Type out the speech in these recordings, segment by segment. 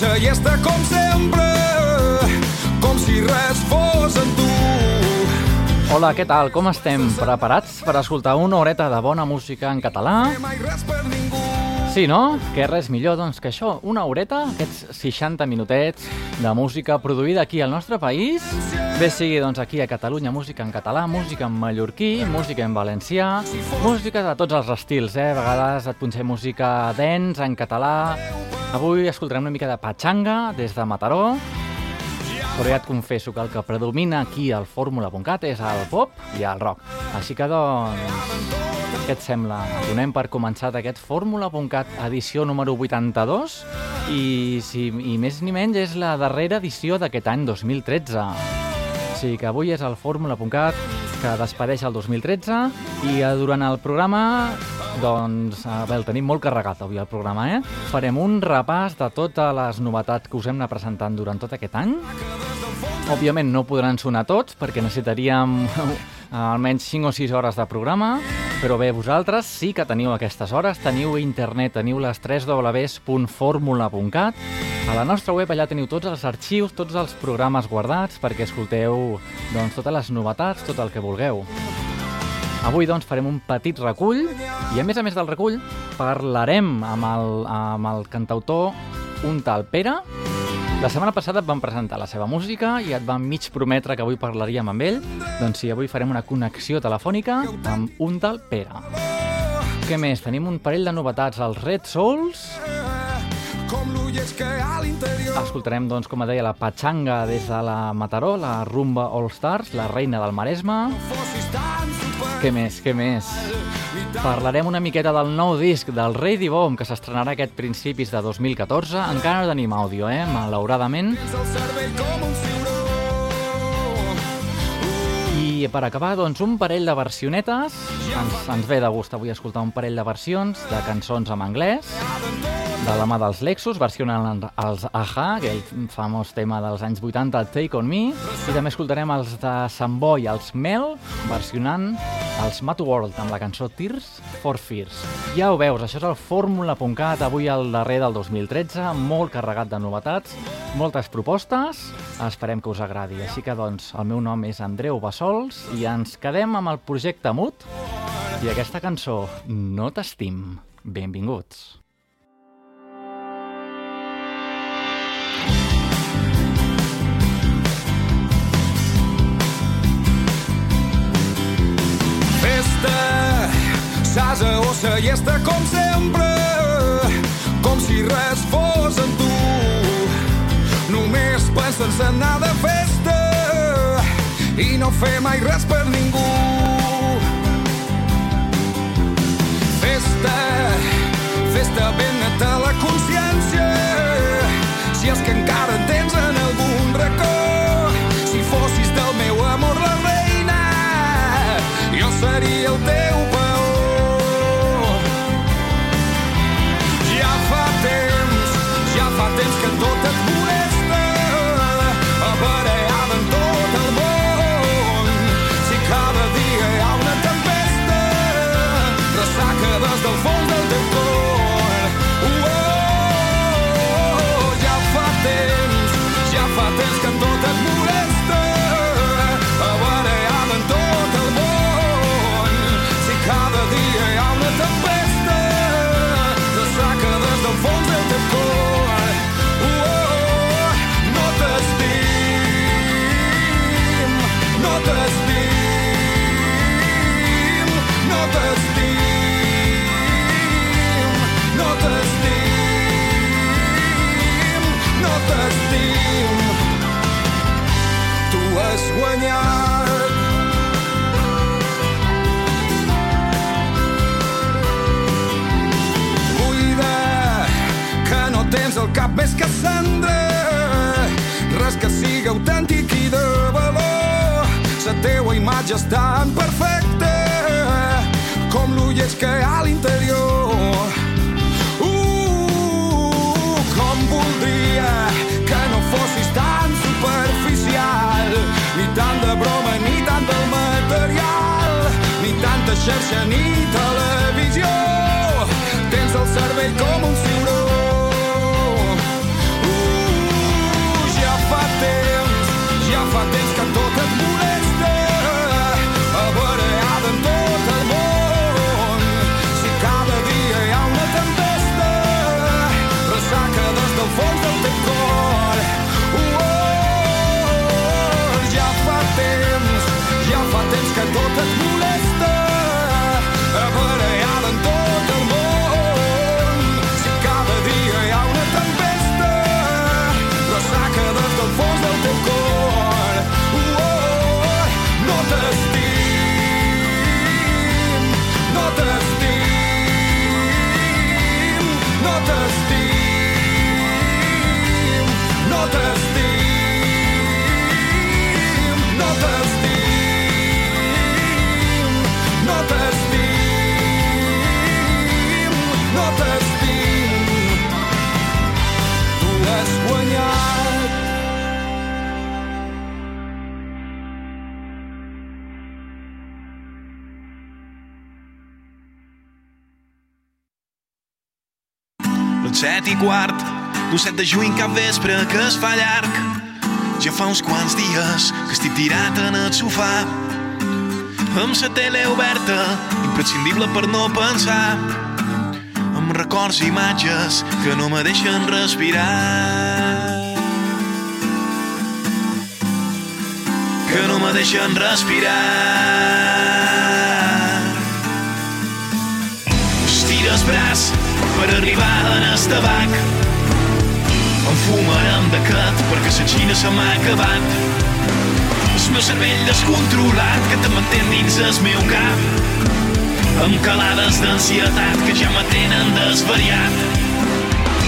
la llesta com sempre, com si res fos en tu. Hola, què tal? Com estem? Preparats per escoltar una horeta de bona música en català? Sí, no? Que res millor doncs, que això, una horeta, aquests 60 minutets de música produïda aquí al nostre país, bé sigui doncs, aquí a Catalunya, música en català, música en mallorquí, música en valencià, música de tots els estils, eh? A vegades et punxem música dance en català. Avui escoltarem una mica de patxanga des de Mataró, però ja et confesso que el que predomina aquí al fórmula.cat és el pop i el rock. Així que, doncs, què et sembla? Donem per començat aquest fórmula.cat edició número 82 i, si, i més ni menys és la darrera edició d'aquest any 2013. Sigui que avui és el fórmula.cat que despedeix el 2013 i eh, durant el programa doncs, veure, el tenim molt carregat avui el programa, eh? Farem un repàs de totes les novetats que us hem anat presentant durant tot aquest any. Òbviament no podran sonar tots perquè necessitaríem almenys 5 o 6 hores de programa, però bé, vosaltres sí que teniu aquestes hores, teniu internet, teniu les 3 www.formula.cat. A la nostra web allà teniu tots els arxius, tots els programes guardats perquè escolteu doncs, totes les novetats, tot el que vulgueu. Avui, doncs, farem un petit recull i, a més a més del recull, parlarem amb el, amb el cantautor un tal Pere. La setmana passada et vam presentar la seva música i et vam mig prometre que avui parlaríem amb ell. Doncs sí, avui farem una connexió telefònica amb un tal Pere. Què més? Tenim un parell de novetats als Red Souls. Escoltarem, doncs, com deia, la Patxanga des de la Mataró, la Rumba All Stars, la reina del Maresme. Què més, què més? Parlarem una miqueta del nou disc del Rei Dibom, que s'estrenarà aquest principis de 2014. Encara no tenim àudio, eh? Malauradament. I per acabar, doncs, un parell de versionetes. Ens, ens ve de gust avui escoltar un parell de versions de cançons en anglès, de la mà dels Lexus, versionant els Aja, aquell famós tema dels anys 80, Take On Me, i també escoltarem els de Sant Boi, els Mel, versionant els Mad World amb la cançó Tears for Fears. Ja ho veus, això és el fórmula.cat, avui el darrer del 2013, molt carregat de novetats, moltes propostes, esperem que us agradi. Així que, doncs, el meu nom és Andreu Bassols i ens quedem amb el projecte Mut i aquesta cançó, No t'estim. Benvinguts. S'asa o sa llesta com sempre, com si res fos en tu. Només penses en anar de festa i no fer mai res per ningú. Festa, festa ben cap més que cendra. Res que sigui autèntic i de valor. La teua imatge és tan perfecta com l'ullets que hi ha a l'interior. Uh, com que no superficial, ni broma, ni ni tanta xarxa, ni televisió. Tens el cervell com un ciuró. Quart d'un set de juny cap vespre que es fa llarg. Ja fa uns quants dies que estic tirat en el sofà amb la tele oberta, imprescindible per no pensar amb records i imatges que no me deixen respirar que no me deixen respirar estira el braç per arribar en el tabac em fumarem d'aquest perquè la xina se m'ha acabat. El meu cervell descontrolat que te mantén dins el meu cap. Amb calades d'ansietat que ja me tenen desvariat.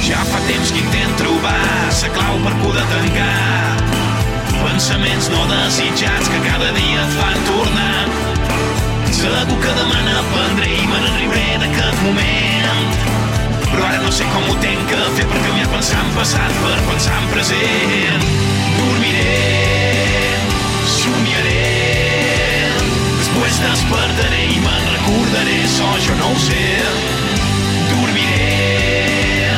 Ja fa temps que intent trobar la clau per poder tancar. Pensaments no desitjats que cada dia et fan tornar. Segur que demà n'aprendré i me n'arribaré ara no sé com ho tenc que fer per canviar pensar en passat per pensar en present. Dormiré somiaré després despertaré i me'n recordaré. So jo no ho sé. Dormiré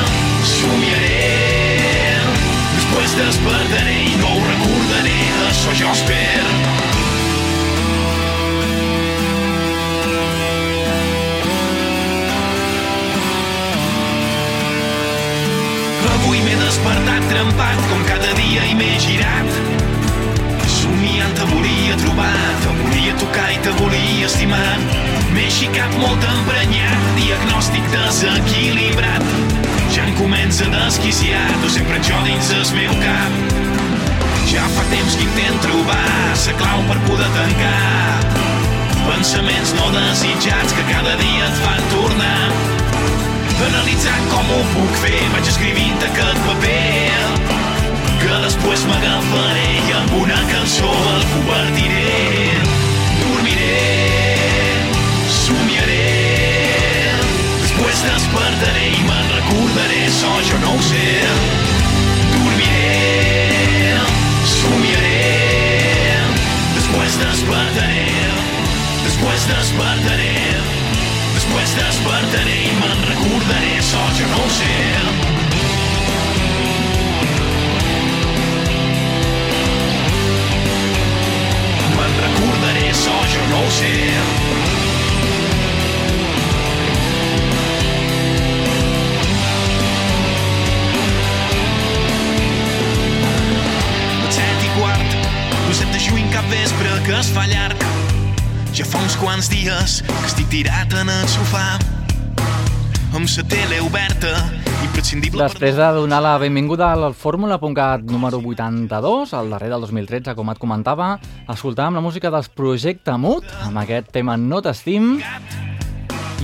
somiaré després despertaré i no ho recordaré. Això jo espero despertat trempat com cada dia i m'he girat somiant te volia trobar, te volia tocar i te volia estimar. M'he xicat molt emprenyat, diagnòstic desequilibrat. Ja em comença a desquiciar, tu sempre jo dins el meu cap. Ja fa temps que intent trobar la clau per poder tancar. Pensaments no desitjats que cada dia et fan tornar. Analitzant com ho puc fer, vaig escrivint aquest paper que després m'agafaré i amb una cançó el convertiré. Dormiré, somiaré, després despertaré i me'n recordaré, so jo no ho sé. Dormiré, somiaré, després despertaré, després despertaré, després despertaré i me'n recordaré, so jo no ho sé. me'n recordaré, so jo no ho sé. Set de juny cap vespre que es fa llarg. Ja fa uns quants dies que estic tirat en el sofà amb la tele oberta, Després de donar la benvinguda al Fórmula.cat número 82, al darrer del 2013, com et comentava, escoltàvem la música dels Projecte Mut, amb aquest tema No t'estim,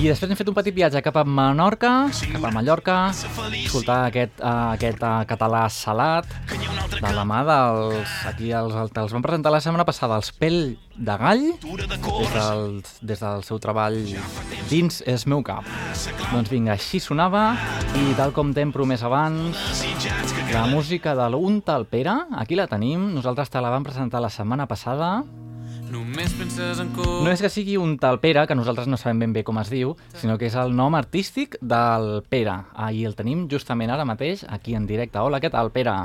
i després hem fet un petit viatge cap a Menorca, cap a Mallorca, escoltar aquest, uh, aquest uh, català salat, de la mà dels... Aquí els, els van presentar la setmana passada, els Pell de Gall, des del, des del seu treball Dins és meu cap. Doncs vinga, així sonava, i tal com t'hem promès abans, la música de l'Un tal Pere, aquí la tenim, nosaltres te la vam presentar la setmana passada, Només penses en cor... no és que sigui un tal Pere, que nosaltres no sabem ben bé com es diu, sinó que és el nom artístic del Pere. Ah, I el tenim justament ara mateix, aquí en directe. Hola, què tal, Pere?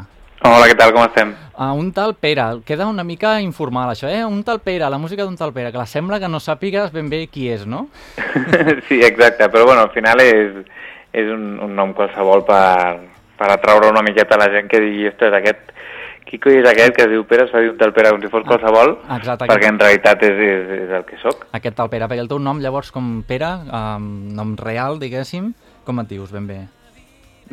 Hola, què tal, com estem? Uh, un tal Pere, queda una mica informal això, eh? Un tal Pere, la música d'un tal Pere, que la sembla que no sàpigues ben bé qui és, no? sí, exacte, però bueno, al final és, és un, un nom qualsevol per, per atraure una miqueta la gent que digui, ostres, aquest, qui coi és aquest que es diu Pere, dir un tal Pere com si fos qualsevol, Ah, exacte, perquè aquest, en realitat és, és, és el que sóc. aquest tal Pere, perquè el teu nom llavors com Pere, um, nom real, diguéssim, com et dius ben bé?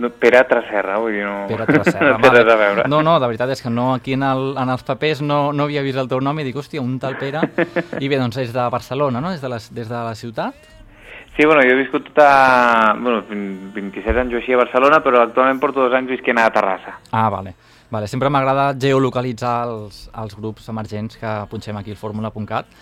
No, Pere Traserra, vull dir, no, Pere Traserra. no té res a veure. No, no, de veritat és que no, aquí en, el, en els papers no, no havia vist el teu nom i dic, hòstia, un tal Pere. I bé, doncs és de Barcelona, no? Des de la, des de la ciutat? Sí, bueno, jo he viscut tota... Bueno, 27 anys o així a Barcelona, però actualment porto dos anys visquent a Terrassa. Ah, vale. Vale. Sempre m'agrada geolocalitzar els, els grups emergents que punxem aquí al fórmula.cat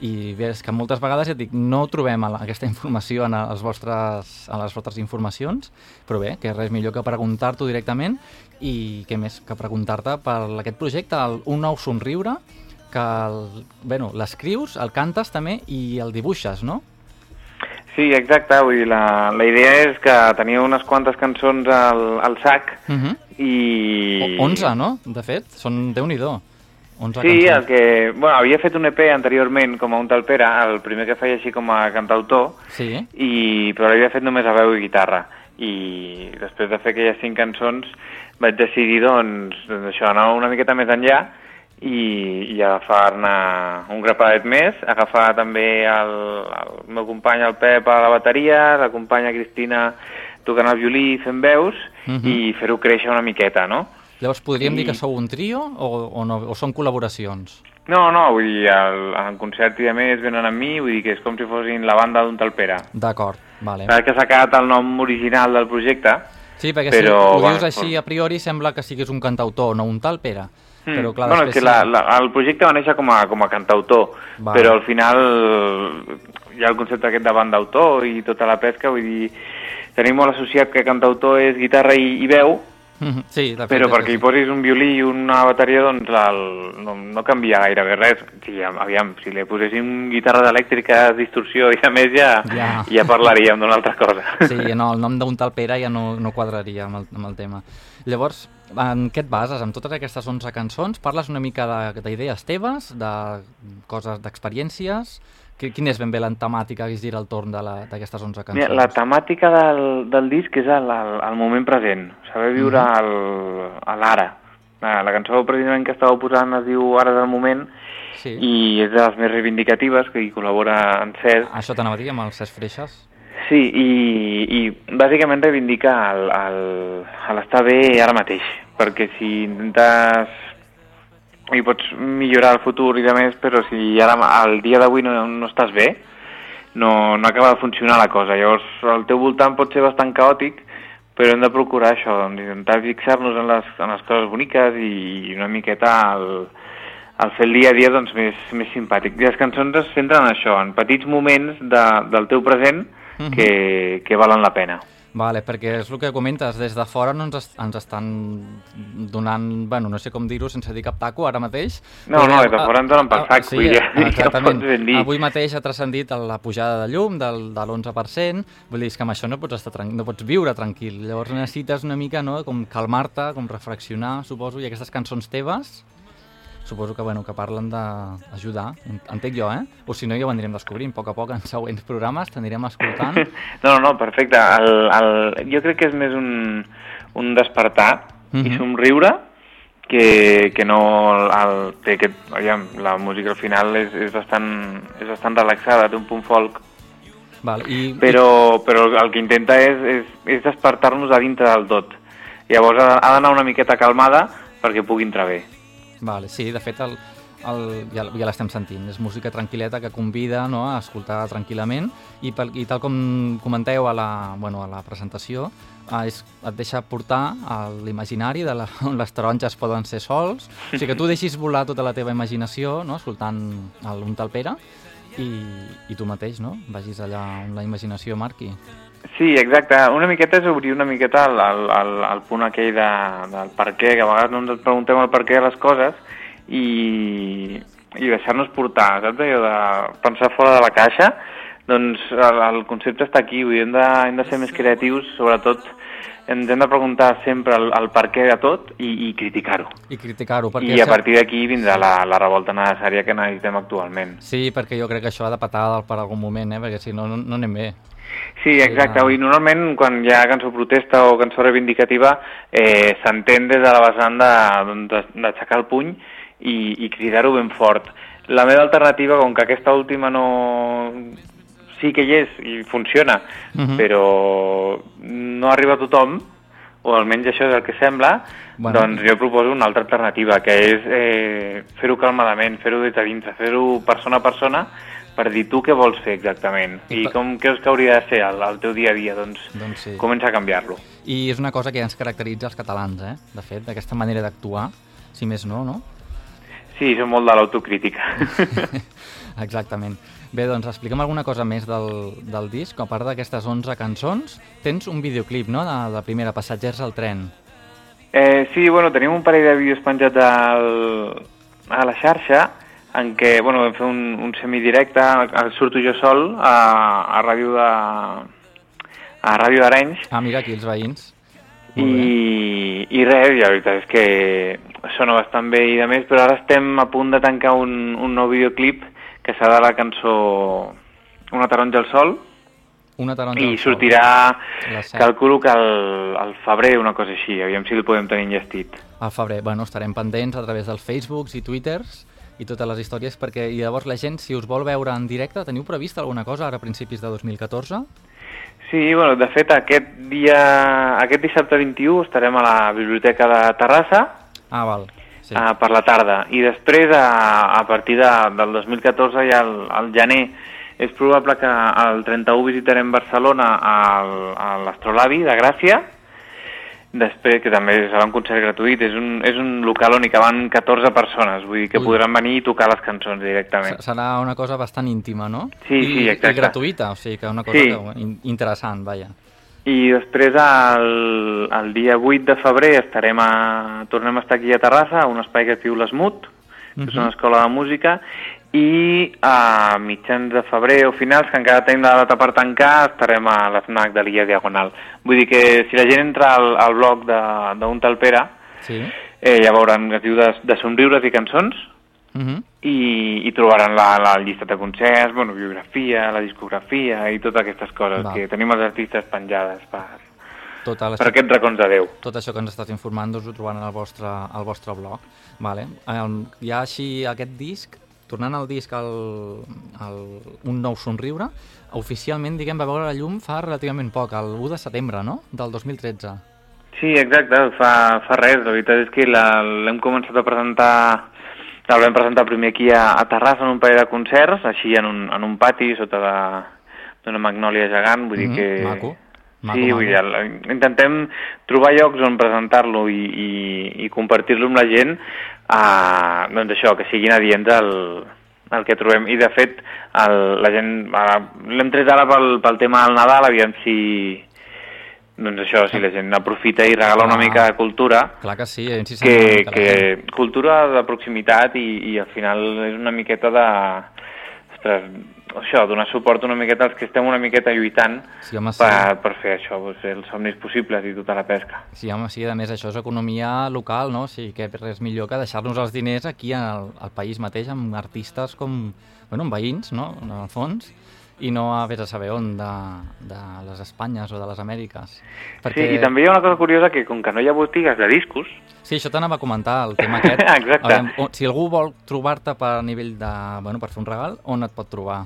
I bé, és que moltes vegades, ja et dic, no trobem aquesta informació en, els vostres, en les vostres informacions, però bé, que res millor que preguntar-t'ho directament i què més que preguntar-te per aquest projecte, el Un nou somriure, que el, bueno, l'escrius, el cantes també i el dibuixes, no? Sí, exacte, vull dir, la, la idea és que tenia unes quantes cançons al, al sac Uh -huh. I... 11, no? De fet, són Déu-n'hi-do. 11 Sí, el que... Bueno, havia fet un EP anteriorment com a un talpera, el primer que feia així com a cantautor, Sí, i, però l'havia fet només a veu i guitarra. I després de fer aquelles cinc cançons vaig decidir, doncs, doncs això, anar una miqueta més enllà i, i agafar-ne un grapadet més, agafar també el, el meu company, el Pep, a la bateria, la companya Cristina tocant el violí, fent veus, Mhm. i fer-ho créixer una miqueta, no? Llavors podríem I- dir que sou un trio o, o, no, o són col·laboracions? No, no, vull dir, el, en concert i a més venen amb mi, vull dir que és com si fossin la banda d'un talpera. D'acord, vale. Clar que s'ha quedat el nom original del projecte, Sí, perquè Però, si ho bueno, dius així a priori sembla que siguis un cantautor, no un tal Pere. Mm. Però clar, bueno, és que la, la, el projecte va néixer com a, com a cantautor, Val. però al final hi ha el concepte aquest de banda d'autor i tota la pesca, vull dir, tenim molt associat que cantautor és guitarra i, i veu, Mhm, Sí, de fet, però perquè hi posis un violí i una bateria, doncs el, no, no canvia gairebé res. Sí, aviam, si li poséssim guitarra elèctrica, distorsió i a més ja, Ja. ja parlaríem d'una altra cosa. Sí, no, el nom d'un tal Pere ja no, no quadraria amb el, amb el tema. Llavors, en què et bases? En totes aquestes 11 cançons parles una mica de- d'idees teves, de coses, d'experiències? Qui- Quina és ben bé la temàtica que es gira al torn de la- d'aquestes 11 cançons? Mira, la temàtica del, del disc és el, el, el moment present, saber viure el, a l'ara. La, la cançó precisament que estàveu posant es diu Ara del moment Sí. i és de les més reivindicatives, que hi col·labora en Cesc. Això t'anava a dir amb els Cesc Freixas? Sí, i, i bàsicament reivindica el- el- el l'estar bé ara mateix, perquè si intentes i pots millorar el futur i de més, però si ara al dia d'avui no, no estàs bé, no, no acaba de funcionar la cosa. Llavors, al teu voltant pot ser bastant caòtic, però hem de procurar això, doncs, intentar fixar-nos en les, en les coses boniques i una miqueta el, el fer el dia a dia doncs, més, més simpàtic. I les cançons es centren en això, en petits moments de, del teu present Mhm. que, que valen la pena. Vale, perquè és el que comentes, des de fora no ens, est ens estan donant, bueno, no sé com dir-ho sense dir cap taco ara mateix. No, no, des de a- fora ens donen pel a- sac, sí, vull dir, ja exactament. dir. Avui mateix ha transcendit la pujada de llum del, de l'11%, vull dir, que amb això no pots, estar no pots viure tranquil, llavors necessites una mica, no?, com calmar-te, com reflexionar, suposo, i aquestes cançons teves, suposo que, bueno, que parlen d'ajudar, en- entenc jo, eh? O si no, ja ho anirem descobrint, a poc a poc, en següents programes, t'anirem escoltant. No, no, no, perfecte. El, el, jo crec que és més un, un despertar Mhm. i somriure que, que no el, el, té aquest, aviam, la música al final és, és, bastant, és bastant relaxada, té un punt folk, Val, i, però, però el que intenta és, és, és despertar-nos a dintre del tot. Llavors ha, ha d'anar una miqueta calmada perquè pugui entrar bé. Vale, sí, de fet el, el, ja, ja l'estem sentint, és música tranquil·leta que convida no, a escoltar tranquil·lament. I, pel, i tal com comenteu a la, bueno, a la presentació, eh, és, et deixa portar a l'imaginari de la, on les taronges poden ser sols, o sigui que tu deixis volar tota la teva imaginació no, escoltant el, un tal Pere i, i tu mateix no, vagis allà on la imaginació marqui. Sí, exacte. Una miqueta és obrir una miqueta el, el, el, el punt aquell de, del per què, que a vegades no ens preguntem el per què de les coses i, i deixar-nos portar, saps? Allò de pensar fora de la caixa, doncs el, el concepte està aquí, vull dir, hem de, hem de ser més creatius, sobretot ens hem de preguntar sempre el, el per què de tot i, i criticar-ho. I criticar-ho. perquè I a partir d'aquí vindrà la, la revolta necessària que necessitem actualment. Sí, perquè jo crec que això ha de petar per algun moment, eh? perquè si no, no, no anem bé. Sí, exacte. I normalment quan hi ha cançó protesta o cançó reivindicativa eh, s'entén des de la vessant d'aixecar el puny i, i cridar-ho ben fort. La meva alternativa, com que aquesta última no... sí que hi és i funciona, Mhm. però no arriba a tothom, o almenys això és el que sembla, Bueno. doncs jo proposo una altra alternativa, que és eh, fer-ho calmadament, fer-ho des de dintre, fer-ho persona a persona, per dir tu què vols fer exactament I i com creus que hauria de ser el, el teu dia a dia, doncs, Doncs sí. comença a canviar-lo. I és una cosa que ja ens caracteritza els catalans, eh? De fet, d'aquesta manera d'actuar, si més no, no? Sí, som molt de l'autocrítica. Exactament. Bé, doncs explica'm alguna cosa més del, del disc. A part d'aquestes 11 cançons, tens un videoclip, no?, de la primera, Passatgers al tren. eh, sí, bueno, tenim un parell de vídeos penjats al, a la xarxa en què, bueno, vam fer un, un semidirecte, el- surto jo sol a, a ràdio de a Ràdio d'Arenys Ah, mira, aquí els veïns. I, i res, i la veritat és que sona bastant bé i de més, però ara estem a punt de tancar un, un nou videoclip que serà la cançó Una taronja al sol Una taronja i al sol. sortirà, calculo que al, al febrer una cosa així, aviam si el podem tenir enllestit. Al febrer. Bueno, estarem pendents a través dels Facebooks i Twitters i totes les històries, perquè i llavors la gent, si us vol veure en directe, teniu previst alguna cosa ara a principis de 2014? Sí, bueno, de fet aquest dia, aquest dissabte 21 estarem a la Biblioteca de Terrassa Ah, val. Sí. uh, per la tarda i després a, a partir de, del 2014 ja al, al gener és probable que el 31 visitarem Barcelona al, a l'Astrolabi de Gràcia després que també serà un concert gratuït és un, és un local on hi caben 14 persones vull dir que Ui. podran venir i tocar les cançons directament Se- Serà una cosa bastant íntima, no? Sí, I, sí, exacte. I gratuïta, o sigui que una cosa Sí. que, in, interessant, vaja. I després, el, el dia 8 de febrer, estarem a, tornem a estar aquí a Terrassa, a un espai que es diu l'Esmut, que és Mhm. una escola de música, i a mitjans de febrer o finals, que encara tenim la data per tancar, estarem a l'FNAC de l'Illa Diagonal. Vull dir que si la gent entra al, al blog de- d'un tal Pere, Sí? eh, ja veuran, es diu de, de somriures i cançons, Uh -huh. i, i trobaran la, la llista de concerts, bueno, biografia, la discografia i totes aquestes coses Val. que tenim els artistes penjades per, Tota per aquests racons de Déu. Tot això que ens estàs informant us ho trobaran al vostre, al vostre blog. Vale. Um, ja així aquest disc, tornant al disc al, al Un nou somriure, oficialment, diguem, va veure la llum fa relativament poc, el 1 de setembre, no?, del 2013. Sí, exacte, fa, fa res, la veritat és que l'hem començat a presentar, el vam presentar primer aquí a, a Terrassa en un parell de concerts, així en un, en un pati sota de- d'una magnòlia gegant, vull dir Mhm, que... maco. Maco, sí, maco. vull dir, el- intentem trobar llocs on presentar-lo i, i, i compartir-lo amb la gent, a, doncs això, que siguin adients al, el que trobem. I, de fet, el, la gent... ara, L'hem tret ara pel, pel tema del Nadal, aviam si... Doncs això, si la gent aprofita i regala una Ah. mica de cultura, Clar que sí, insistit que, gent. que cultura de proximitat i, i al final és una miqueta de... Ostres, això, donar suport una miqueta als que estem una miqueta lluitant Sí, home, sí. per, per fer això, doncs, els somnis possibles i tota la pesca. Sí, home, sí, a més això és economia local, no? O sigui que res millor que deixar-nos els diners aquí al, al país mateix amb artistes com, bueno, amb veïns, no?, en el fons, i no a vés a saber on de, de les Espanyes o de les Amèriques. Sí, i també hi ha una cosa curiosa que com que no hi ha botigues de discos, Sí, això t'anava a comentar, el tema aquest. Exacte. Veure, si algú vol trobar-te per nivell de... Bueno, per fer un regal, on et pot trobar?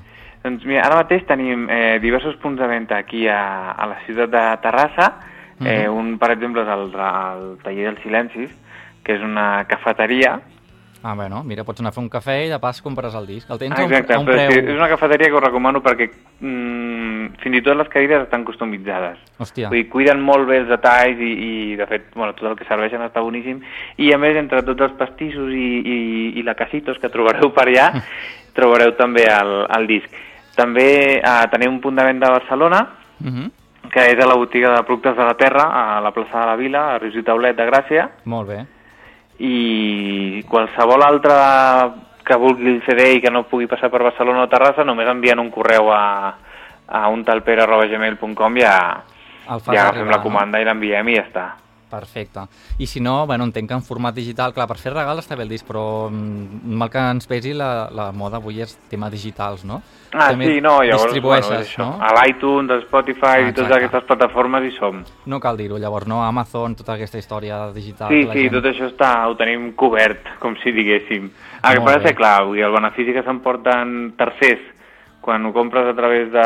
doncs mira, ara mateix tenim eh, diversos punts de venda aquí a, a la ciutat de Terrassa. eh, Mhm. un, per exemple, és el, el Taller dels Silencis, que és una cafeteria Ah, bueno, mira, pots anar a fer un cafè i de pas compres el disc. El tens a un, Exacte, a un preu... és, una cafeteria que us recomano perquè mm, fins i tot les cadires estan customitzades. Hòstia, Vull dir, cuiden molt bé els detalls i, i de fet, bueno, tot el que serveixen està boníssim. I a més, entre tots els pastissos i, i, i la casitos que trobareu per allà, trobareu també el, el disc. També eh, tenim un punt de venda a Barcelona, uh -huh. que és a la botiga de productes de la terra, a la plaça de la Vila, a Rius i Taulet de Gràcia, molt bé. I qualsevol altre que vulgui el CD i que no pugui passar per Barcelona o Terrassa, només envien un correu a, a un talpere.gmail.com i ja, ja agafem arribar, la comanda i l'enviem i ja està. Perfecte. I si no, bueno, entenc que en format digital, clar, per fer regal està bé el disc, però mm, mal que ens pesi la, la moda avui és tema digitals, no? Ah, També sí, no, llavors, bueno, distribueixes, això. no? A l'iTunes, a Spotify Ah, i totes aquestes plataformes hi som. No cal dir-ho, llavors, no? Amazon, tota aquesta història digital. Sí, sí, gent- tot això està, ho tenim cobert, com si diguéssim. El que passa és clar, el benefici que s'emporten tercers quan ho compres a través de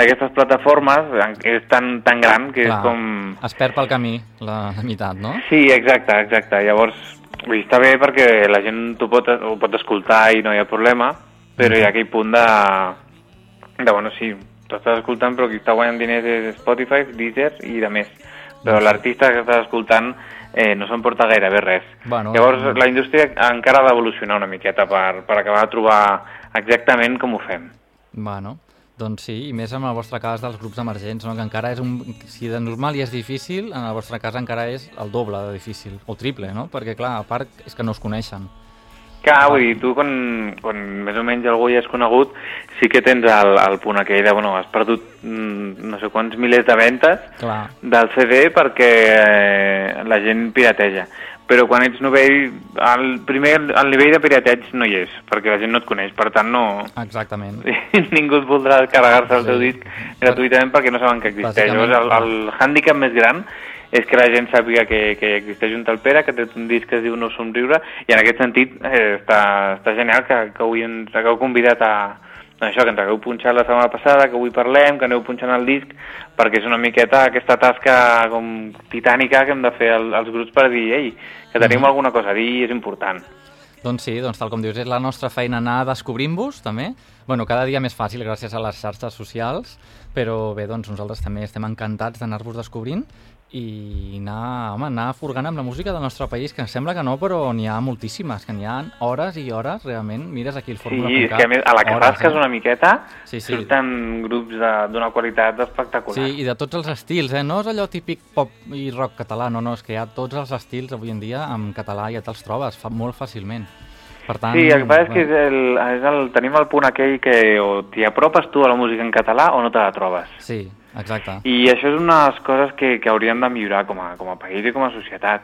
d'aquestes plataformes és tan, tan gran que Clar, és com... Es perd pel camí la, la meitat, no? Sí, exacte, exacte. Llavors, vull està bé perquè la gent ho pot, ho pot escoltar i no hi ha problema, però hi ha aquell punt de... de bueno, sí, tu estàs escoltant però qui està guanyant diners és Spotify, Deezer i de més. Però l'artista que estàs escoltant eh, no s'emporta gairebé res. Bueno, Llavors, mm. la indústria encara ha d'evolucionar una miqueta per, per acabar de trobar exactament com ho fem. Bueno, doncs sí, i més en el vostre cas dels grups emergents, no? que encara és un... Si de normal ja és difícil, en el vostre cas encara és el doble de difícil, o triple, no? Perquè, clar, a part és que no us coneixen. Clar, vull dir, tu quan, quan més o menys algú ja és conegut, sí que tens el, el punt aquell de, bueno, has perdut mm, no sé quants milers de ventes Clar, del CD perquè eh, la gent pirateja. Però quan ets novell, el primer el nivell de pirateig no hi és, perquè la gent no et coneix, per tant no... exactament. ningú et voldrà carregar-se el Sí. teu disc gratuïtament perquè no saben que existeix. Llavors, el, el hàndicap més gran és que la gent sàpiga que, que existeix un talpera, que té un disc que es diu No somriure, i en aquest sentit eh, està, està genial que, que avui ens hagueu convidat a això, que ens hagueu punxat la setmana passada, que avui parlem, que aneu punxant el disc, perquè és una miqueta aquesta tasca com titànica que hem de fer el, els grups per dir, ei, que tenim Mhm. alguna cosa a dir, és important. Doncs sí, doncs tal com dius, és la nostra feina anar descobrint-vos, també. bueno, cada dia més fàcil gràcies a les xarxes socials, però bé, doncs nosaltres també estem encantats d'anar-vos descobrint i anar, home, anar furgant amb la música del nostre país, que em sembla que no, però n'hi ha moltíssimes, que n'hi ha hores i hores, realment. Mires aquí el Sí, Fórmula és que a, més, a la que hores, rasques eh? una miqueta Sí, sí. surten grups de- d'una qualitat espectacular. Sí, i de tots els estils, eh? No és allò típic pop i rock català, no, no, és que hi ha tots els estils avui en dia en català ja te'ls trobes fa molt fàcilment. Per tant... Sí, el que passa és que és el, és el, tenim el punt aquell que o t'hi apropes tu a la música en català o no te la trobes. Sí, exacte. I això és una de les coses que, que hauríem de millorar com a, com a país i com a societat.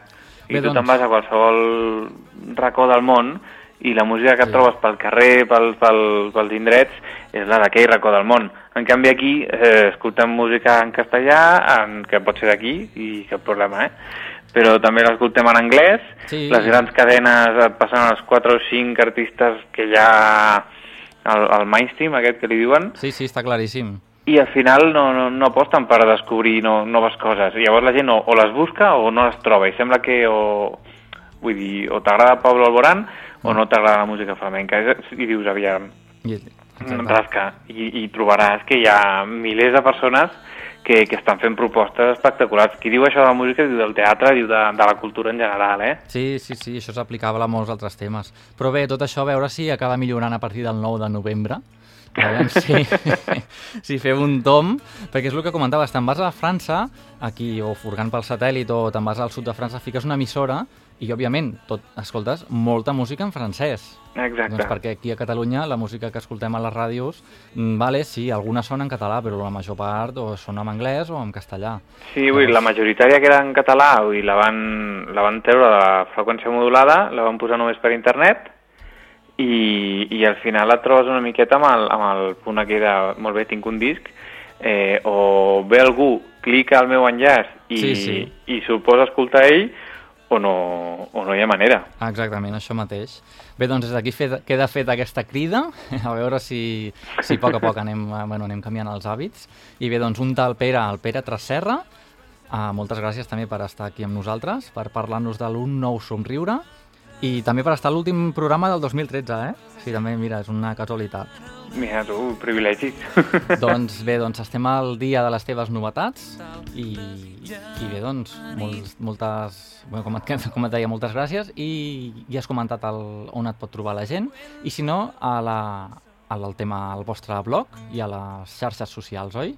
I Bé, tu doncs. te'n vas a qualsevol racó del món i la música que et Sí. trobes pel carrer, pel, pel, pels indrets, és la d'aquell racó del món. En canvi aquí eh, escoltem música en castellà, en, que pot ser d'aquí, i cap problema, eh? Però també l'escoltem en anglès, Sí. les grans cadenes et passen els 4 o 5 artistes que ha al, al mainstream, aquest que li diuen, Sí, sí, està claríssim. I al final no, no, no aposten per descobrir no, noves coses. I llavors la gent o, o les busca o no les troba. I sembla que o, vull dir, o t'agrada Pablo Alborán o no t'agrada la música flamenca. És- I dius, aviam, I, exacte. rasca. I, I trobaràs que hi ha milers de persones que, que estan fent propostes espectaculars. Qui diu això de la música diu del teatre, diu de, de la cultura en general, eh? Sí, sí, sí, això és aplicable a molts altres temes. Però bé, tot això a veure si acaba millorant a partir del 9 de novembre. Si, si fem un tom, perquè és el que comentaves, te'n vas a França, aquí, o furgant pel satèl·lit, o te'n vas al sud de França, fiques una emissora, i òbviament tot escoltes molta música en francès. Exacte. Doncs perquè aquí a Catalunya la música que escoltem a les ràdios, mm, vale, sí, algunes són en català, però la major part o són en anglès o en castellà. Sí, vull dir, la majoritària que era en català, vull dir, la van, la van treure de la freqüència modulada, la van posar només per internet, i, i al final et trobes una miqueta amb el, amb el punt aquí de, molt bé, tinc un disc, eh, o ve algú, clica al meu enllaç i, Sí, sí. i s'ho posa a escoltar ell, o no, o no hi ha manera. Exactament, això mateix. Bé, doncs des d'aquí fet, queda feta aquesta crida, a veure si, si a poc a poc anem, eh, bueno, anem canviant els hàbits. I bé, doncs un tal Pere, el Pere Tresserra, uh, moltes gràcies també per estar aquí amb nosaltres, per parlar-nos de l'Un nou somriure, i també per estar l'últim programa del 2013, eh? Sí, també, mira, és una casualitat. Mira, tu, privilegis. doncs bé, doncs estem al dia de les teves novetats i, i bé, doncs, molts, moltes, bueno, com, et, com et deia, moltes gràcies i ja has comentat el, on et pot trobar la gent i si no, a la, al tema al vostre blog i a les xarxes socials, oi?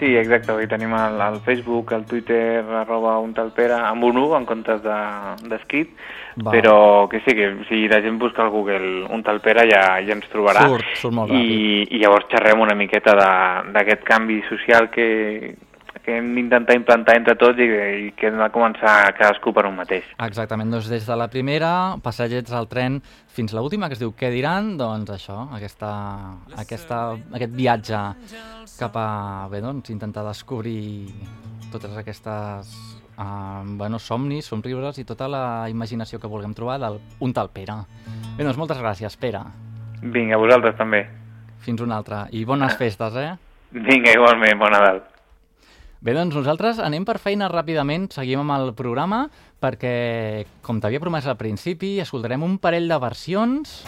Sí, exacte, avui tenim el, el Facebook, el Twitter, arroba un tal Pere, amb un 1 en comptes d'escrit, de, Va. però que sí, que si la gent busca al Google un tal Pere ja, ja ens trobarà. Surt, surt molt ràpid. I, I llavors xerrem una miqueta d'aquest canvi social que, que hem d'intentar implantar entre tots i, i que hem de començar cadascú per un mateix. Exactament, doncs des de la primera, passatgers al tren, fins l'última, que es diu Què diran? Doncs això, aquesta, aquesta, aquest viatge cap a, bé, doncs, intentar descobrir totes aquestes uh, bueno, somnis, somriures i tota la imaginació que vulguem trobar del un tal Pere. Bé, doncs moltes gràcies, Pere. Vinga, vosaltres també. Fins una altra. I bones festes, eh? Vinga, igualment, bon Nadal. Bé, doncs nosaltres anem per feina ràpidament, seguim amb el programa, perquè, com t'havia promès al principi, escoltarem un parell de versions.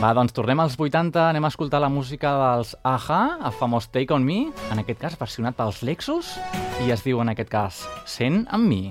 Va, doncs tornem als 80, anem a escoltar la música dels Aja, el famós Take On Me, en aquest cas versionat pels Lexus, i es diu en aquest cas Sent amb mi.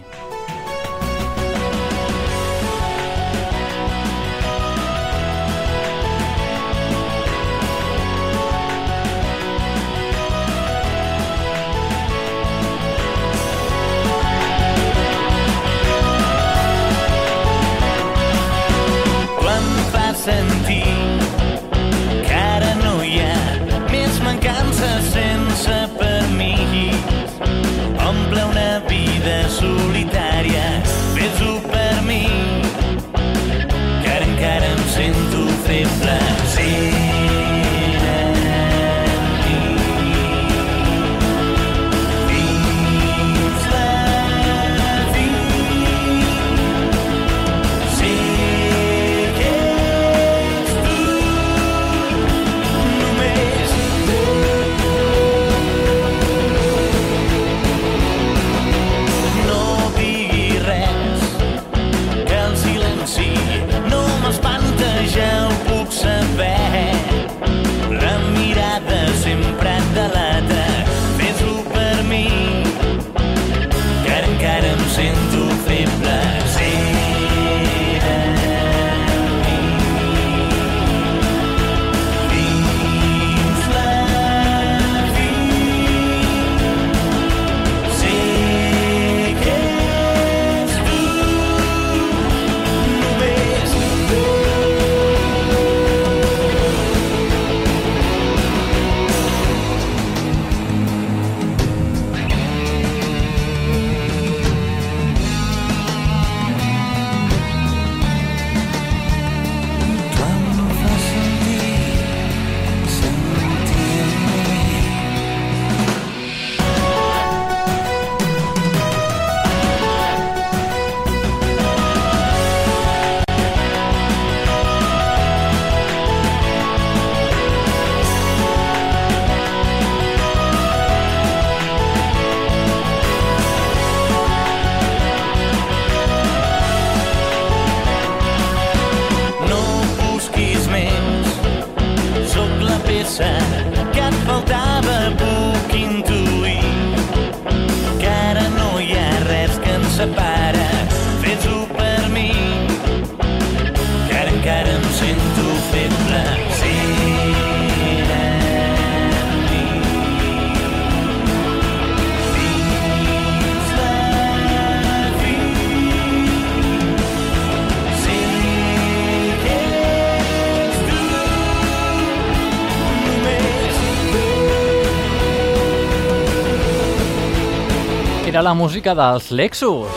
La música dels Lexus.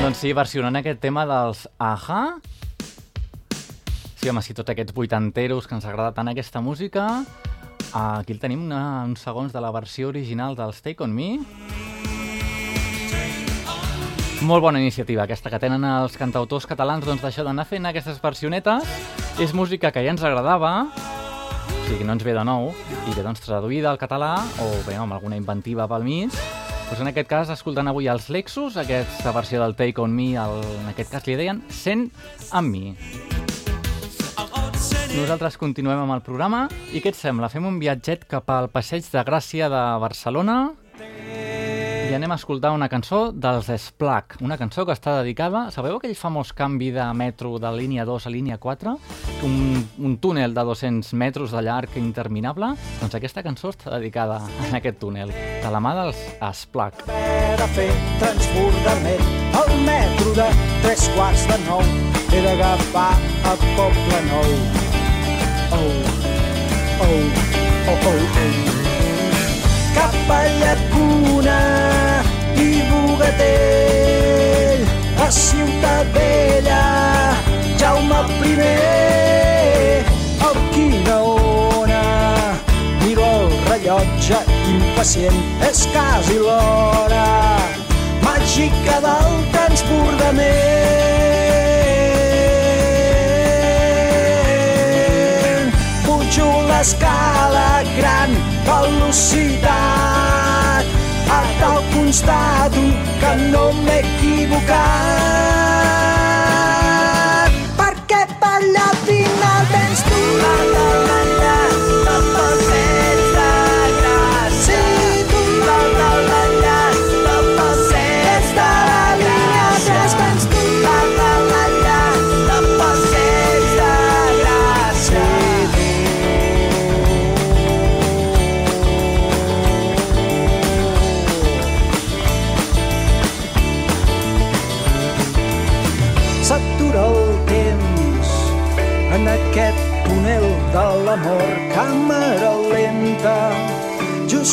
Doncs sí, versionant aquest tema dels Aja. Sí, home, sí, tots aquests vuitanteros que ens agrada tant aquesta música. Aquí el tenim una, uns segons de la versió original dels Take On Me. Molt bona iniciativa aquesta que tenen els cantautors catalans doncs d'això d'anar fent aquestes versionetes. És música que ja ens agradava, o sigui, no ens ve de nou, i ve doncs traduïda al català o bé amb alguna inventiva pel mig. Doncs en aquest cas, escoltant avui els Lexus, aquesta versió del Take On Me, el, en aquest cas li deien Sent amb mi. Nosaltres continuem amb el programa i què et sembla? Fem un viatget cap al Passeig de Gràcia de Barcelona i anem a escoltar una cançó dels Splac, una cançó que està dedicada... Sabeu aquell famós canvi de metro de línia 2 a línia 4? Un, un túnel de 200 metres de llarg interminable? Doncs aquesta cançó està dedicada a aquest túnel, de la mà dels Splac. de fer transbordament al metro de tres quarts de nou he d'agafar a Poble Nou oh, oh, oh, oh, oh. cap a Llacuna Bogatell a Ciutat Vella Jaume I al Quinaona Miro el rellotge impacient, és quasi l'hora. Màgica del transbordament. Pujo l'escala gran velocitat, a tal constato que no m'he equivocat.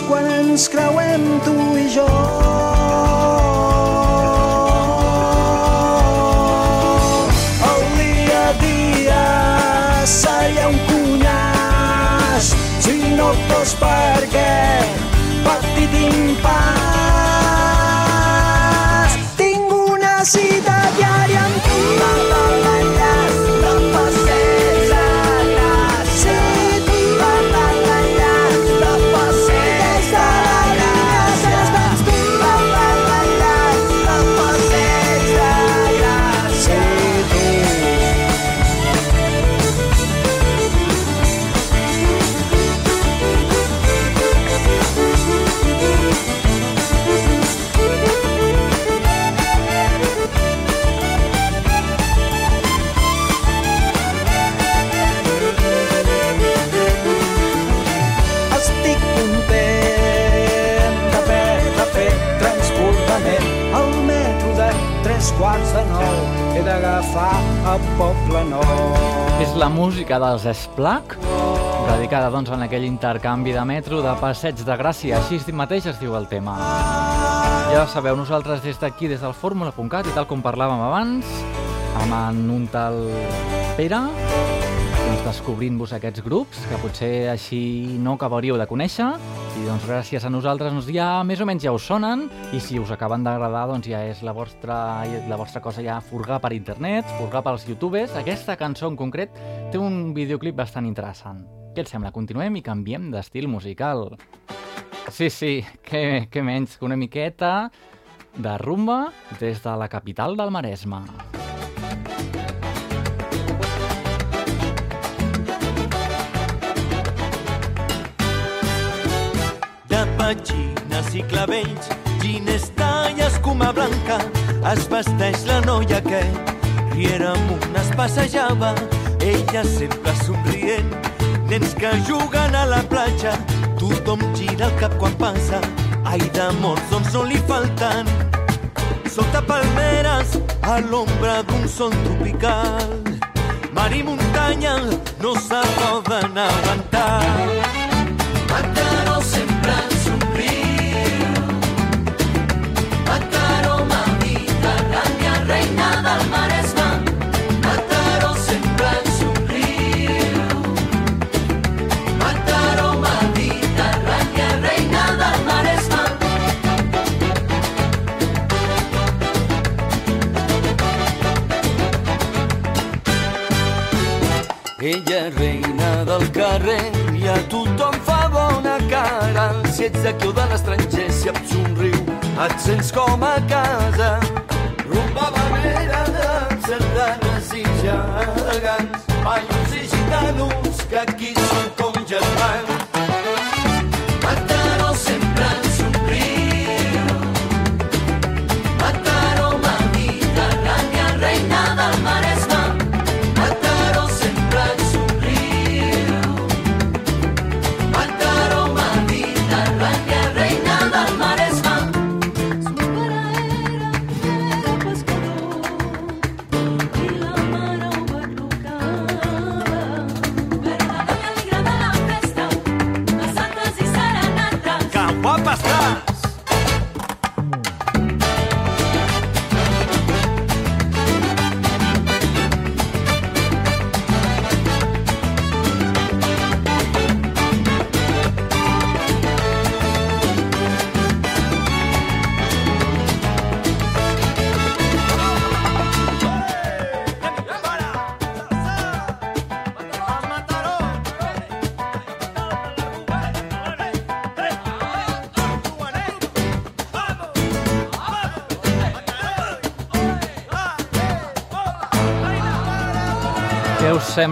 Quan ens creuem tu i jo Poble Nou. És la música dels Splac, dedicada doncs en aquell intercanvi de metro de Passeig de Gràcia, així mateix es diu el tema. Ja sabeu, nosaltres des d'aquí, des del fórmula.cat i tal com parlàvem abans, amb en un tal Pere, doncs descobrint-vos aquests grups que potser així no acabaríeu de conèixer i doncs gràcies a nosaltres doncs ja més o menys ja us sonen i si us acaben d'agradar doncs ja és la vostra, la vostra cosa ja furgar per internet, furgar pels youtubers. Aquesta cançó en concret té un videoclip bastant interessant. Què et sembla? Continuem i canviem d'estil musical. Sí, sí, què, què menys que una miqueta de rumba des de la capital del Maresme. Petxines i clavells, ginesta i escuma blanca, es vesteix la noia que rient amunt es passejava, ella sempre somrient, nens que juguen a la platja, tothom gira el cap quan passa, ai d'amors doncs no li falten. Sota palmeres, a l'ombra d'un sol tropical, mar i muntanya no se poden aguantar. Mataró carrer i a tothom fa bona cara. Si ets d'aquí o de l'estranger, si et somriu, et sents com a casa. Rumba manera de sardanes i gegants, paios i gitanos que aquí són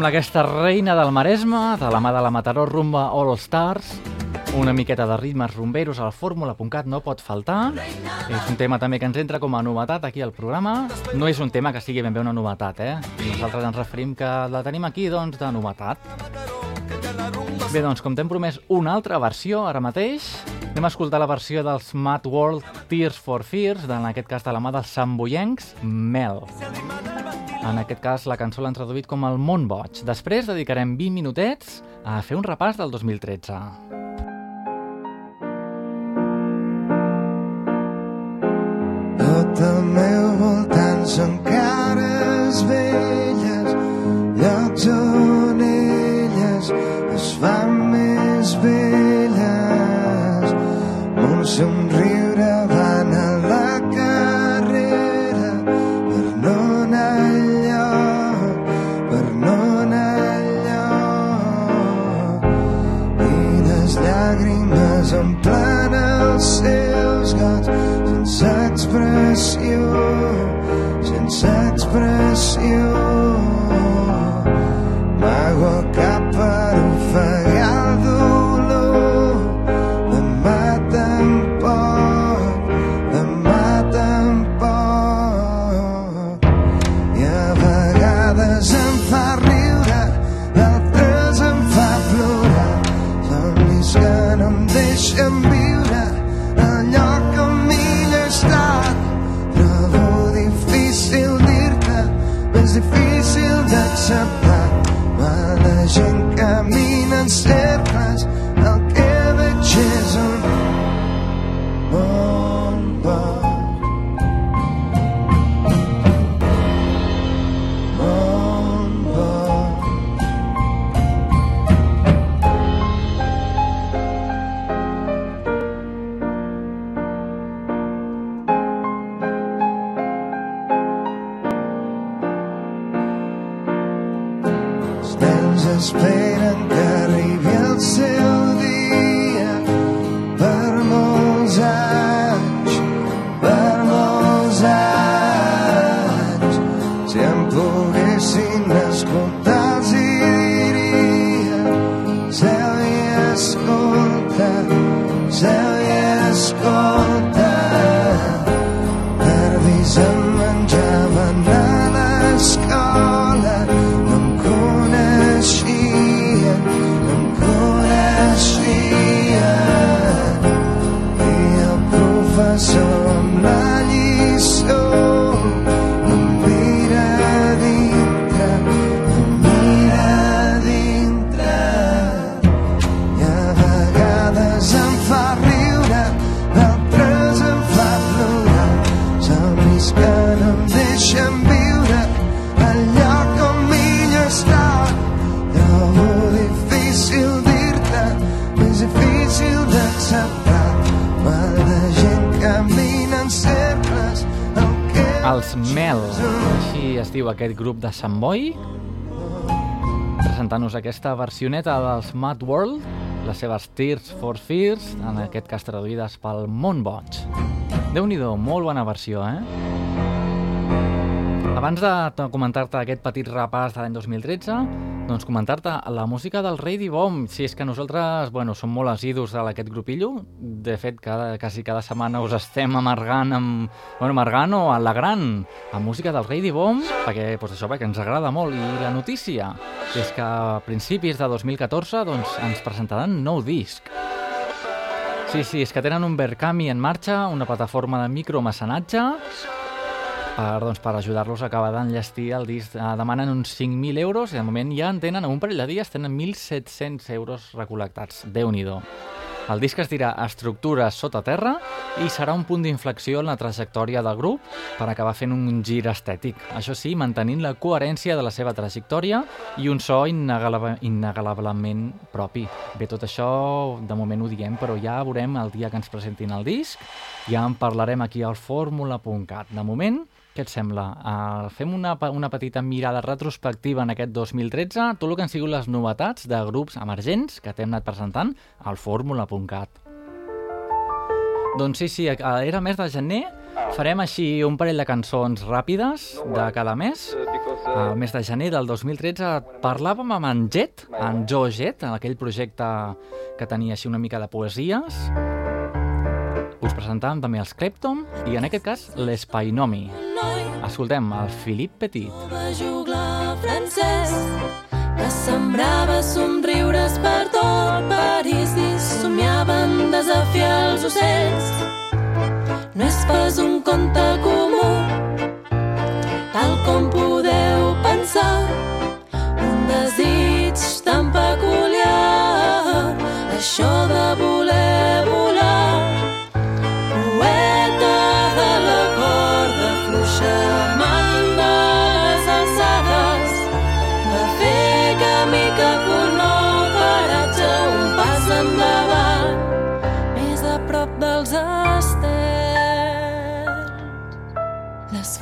Sembla aquesta reina del Maresme, de la mà de la Mataró Rumba All Stars? Una miqueta de ritmes rumberos al fórmula.cat no pot faltar. És un tema també que ens entra com a novetat aquí al programa. No és un tema que sigui ben bé una novetat, eh? Nosaltres ens referim que la tenim aquí, doncs, de novetat. Bé, doncs, com t'hem promès una altra versió ara mateix, anem a escoltar la versió dels Mad World Tears for Fears, en aquest cas de la mà dels samboyencs, Mel. En aquest cas, la cançó l'han traduït com el Mont Boig. Després dedicarem 20 minutets a fer un repàs del 2013. Tot al meu voltant són cares velles, llocs on elles es fan més belles. Mon somriure expressió, sense expressió. Mel, així es diu aquest grup de Sant Boi, presentant-nos aquesta versioneta dels Mad World, les seves Tears for Fears, en aquest cas traduïdes pel Mont Boig. Déu-n'hi-do, molt bona versió, eh? Abans de comentar-te aquest petit repàs de l'any 2013, doncs comentar-te la música del Rei Bomb. Si és que nosaltres, bueno, som molt assidus d'aquest grupillo. De fet, cada, quasi cada setmana us estem amargant amb... Bueno, amargant o alegrant amb música del Rei Bomb, perquè, doncs això, perquè ens agrada molt. I la notícia és que a principis de 2014 doncs, ens presentaran nou disc. Sí, sí, és que tenen un Verkami en marxa, una plataforma de micromecenatge, per, doncs, per ajudar-los a acabar d'enllestir el disc. Eh, demanen uns 5.000 euros i de moment ja en tenen, en un parell de dies, tenen 1.700 euros recol·lectats. déu nhi El disc es dirà Estructures sota terra i serà un punt d'inflexió en la trajectòria del grup per acabar fent un gir estètic. Això sí, mantenint la coherència de la seva trajectòria i un so innegable- innegablement propi. Bé, tot això de moment ho diem, però ja veurem el dia que ens presentin el disc. Ja en parlarem aquí al fórmula.cat. De moment, què et sembla? Uh, fem una, una petita mirada retrospectiva en aquest 2013, tot el que han sigut les novetats de grups emergents que t'hem anat presentant al fórmula.cat. Doncs sí, sí, eh, era mes de gener, farem així un parell de cançons ràpides de cada mes. Al mes de gener del 2013 parlàvem amb en Jet, en Joe Jet, en aquell projecte que tenia així una mica de poesies. Us presentàvem també els Clepton i en aquest cas l'Espainomi. Escoltem el Philippe Petit. que sembrava somriures per tot París i somiaven desafiar els ocells. No és pas un conte comú, tal com podeu pensar, un desig tan peculiar, això de voler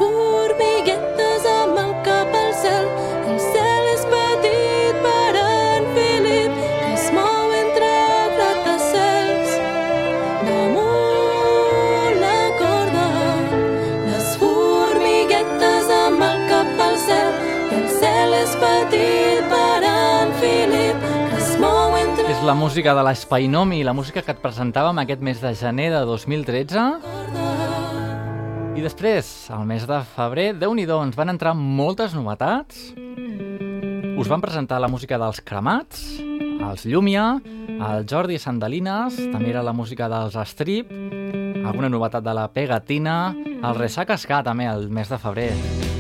formiguetes amb el cap al cel, el cel és petit per en Filip, que es mou entre gratacels. Damunt la corda, les formiguetes amb el cap al cel, el cel és petit per en Filip, És la música de l'Espainomi, la música que et presentàvem aquest mes de gener de 2013. I després, al mes de febrer, déu nhi ens van entrar moltes novetats. Us van presentar la música dels Cremats, els Llumia, el Jordi Sandalines, també era la música dels Strip, alguna novetat de la Pegatina, el Resaca Ska també el mes de febrer,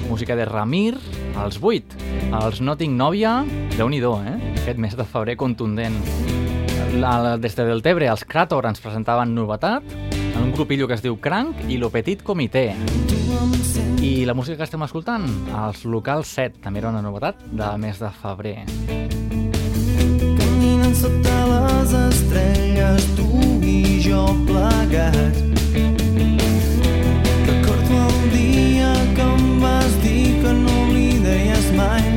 música de Ramir, els 8, els No tinc nòvia, déu nhi eh? Aquest mes de febrer contundent. La, des de Deltebre, els Krator ens presentaven novetat, en un grupillo que es diu Crank i Lo Petit Comité. I la música que estem escoltant, els Local 7, també era una novetat del mes de febrer. Caminant sota les estrelles, tu i jo plegats. Recordo el dia que em vas dir que no oblidaries mai.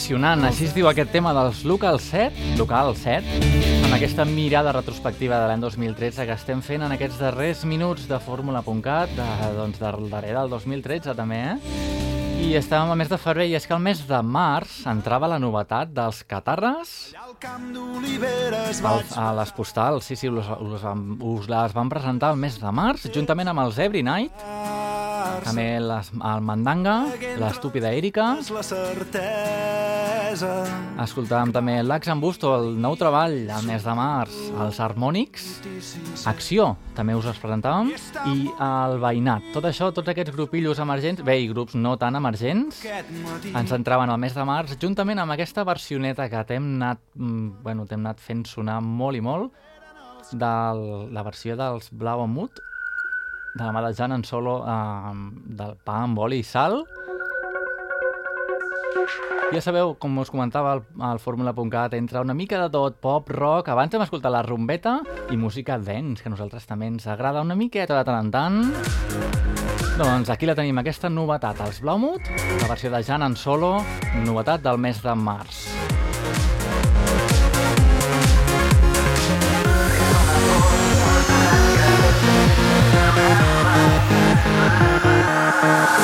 Apassionant, així es diu aquest tema dels Local 7, Local 7, amb aquesta mirada retrospectiva de l'any 2013 que estem fent en aquests darrers minuts de Fórmula.cat, de, doncs del darrer del 2013 també, eh? I estàvem al mes de febrer i és que el mes de març entrava la novetat dels catarres. A les postals, sí, sí, us, us, us les van presentar el mes de març, juntament amb els Every Night, també les, el Mandanga, l'Estúpida Erika, la certesa. escoltàvem també l'Ax en Busto, el nou treball, el mes de març, els Harmònics, Acció, també us els presentàvem, i el Veïnat. Tot això, tots aquests grupillos emergents, bé, i grups no tan emergents, ens entraven al mes de març, juntament amb aquesta versioneta que t'hem anat, mm, bueno, anat fent sonar molt i molt, de la versió dels Blau Mut, de la mà de Jan en solo eh, del pa amb oli i sal. Ja sabeu, com us comentava al, al Fórmula.cat, entra una mica de tot, pop, rock, abans hem escoltat la rumbeta i música dance, que a nosaltres també ens agrada una miqueta de tant en tant. Doncs aquí la tenim, aquesta novetat, els Blaumut, la versió de Jan en solo, novetat del mes de març. En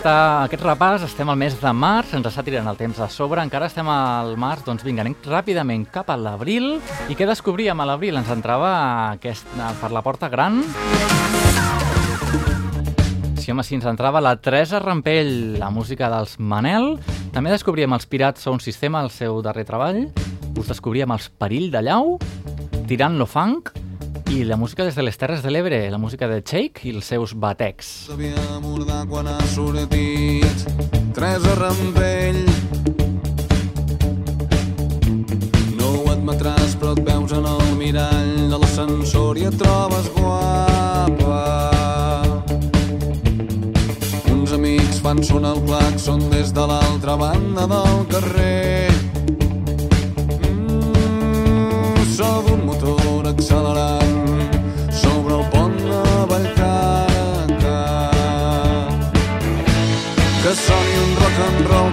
aquesta, aquest repàs estem al mes de març, ens està tirant el temps a sobre, encara estem al març, doncs vinga, anem ràpidament cap a l'abril. I què descobríem a l'abril? Ens entrava aquest, per la porta gran... Sí, home, sí, ens entrava la Teresa Rampell, la música dels Manel. També descobríem els Pirats Sound System, el seu darrer treball. Us descobríem els Perill de Llau, Tirant lo Funk, i la música des de les Terres de l'Ebre, la música de Shake i els seus batecs. Sabia abordar quan ha sortit Teresa Rampell. No ho admetràs però et veus en el mirall de l'ascensor i et trobes guapa. Uns amics fan sonar el claxon des de l'altra banda del carrer. Mm, So d'un motor accelerant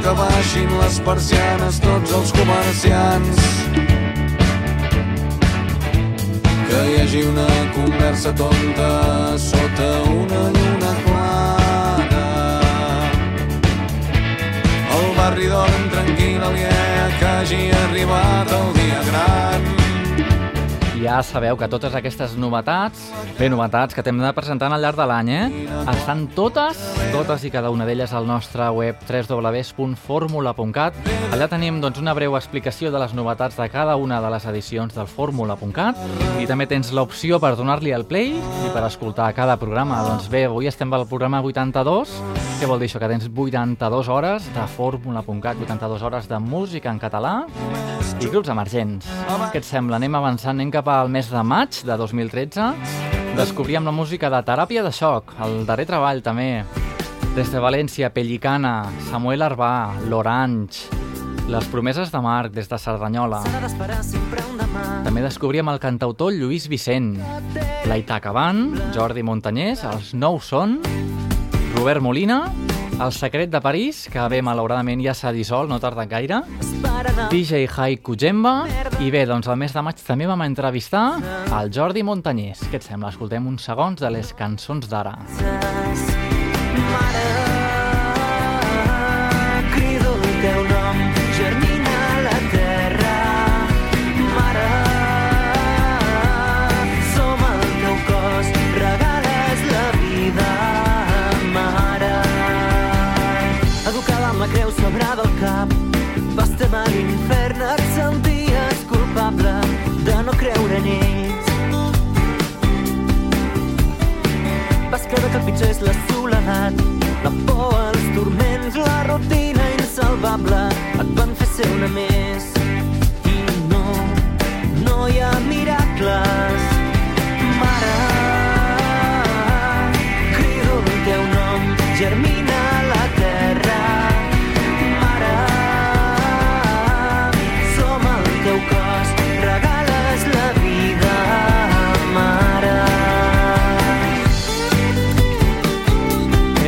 que baixin les persianes tots els comerciants. Que hi hagi una conversa tonta sota una lluna clara el barri dorm tranquil aliè que hagi arribat el dia gran Ja sabeu que totes aquestes novetats, bé, novetats que t'hem de presentar al llarg de l'any, eh? Estan totes, totes i cada una d'elles al nostre web www.formula.cat. Allà tenim doncs, una breu explicació de les novetats de cada una de les edicions del Fórmula.cat i també tens l'opció per donar-li el play i per escoltar cada programa. Doncs bé, avui estem al programa 82. Què vol dir això? Que tens 82 hores de Fórmula.cat, 82 hores de música en català i grups emergents. Què et sembla? Anem avançant, anem cap al mes de maig de 2013. Descobríem la música de Teràpia de Xoc, el darrer treball també. Des de València, Pellicana, Samuel Arbà, l'Orange, les promeses de Marc des de Cerdanyola. També descobríem el cantautor Lluís Vicent, l'Aitaca Band, Jordi Montanyés, els Nou Són, Robert Molina, el secret de París, que bé, malauradament ja s'ha dissolt, no tarda gaire, DJ Haiku Jemba, i bé, doncs el mes de maig també vam entrevistar el Jordi Montanyés. Què et sembla? Escoltem uns segons de les cançons d'ara. Crido senties culpable. no creure en ells. Vas creure que el pitjor és la soledat, la por, els turments, la rutina insalvable et van fer ser una més. I no, no hi ha miracles.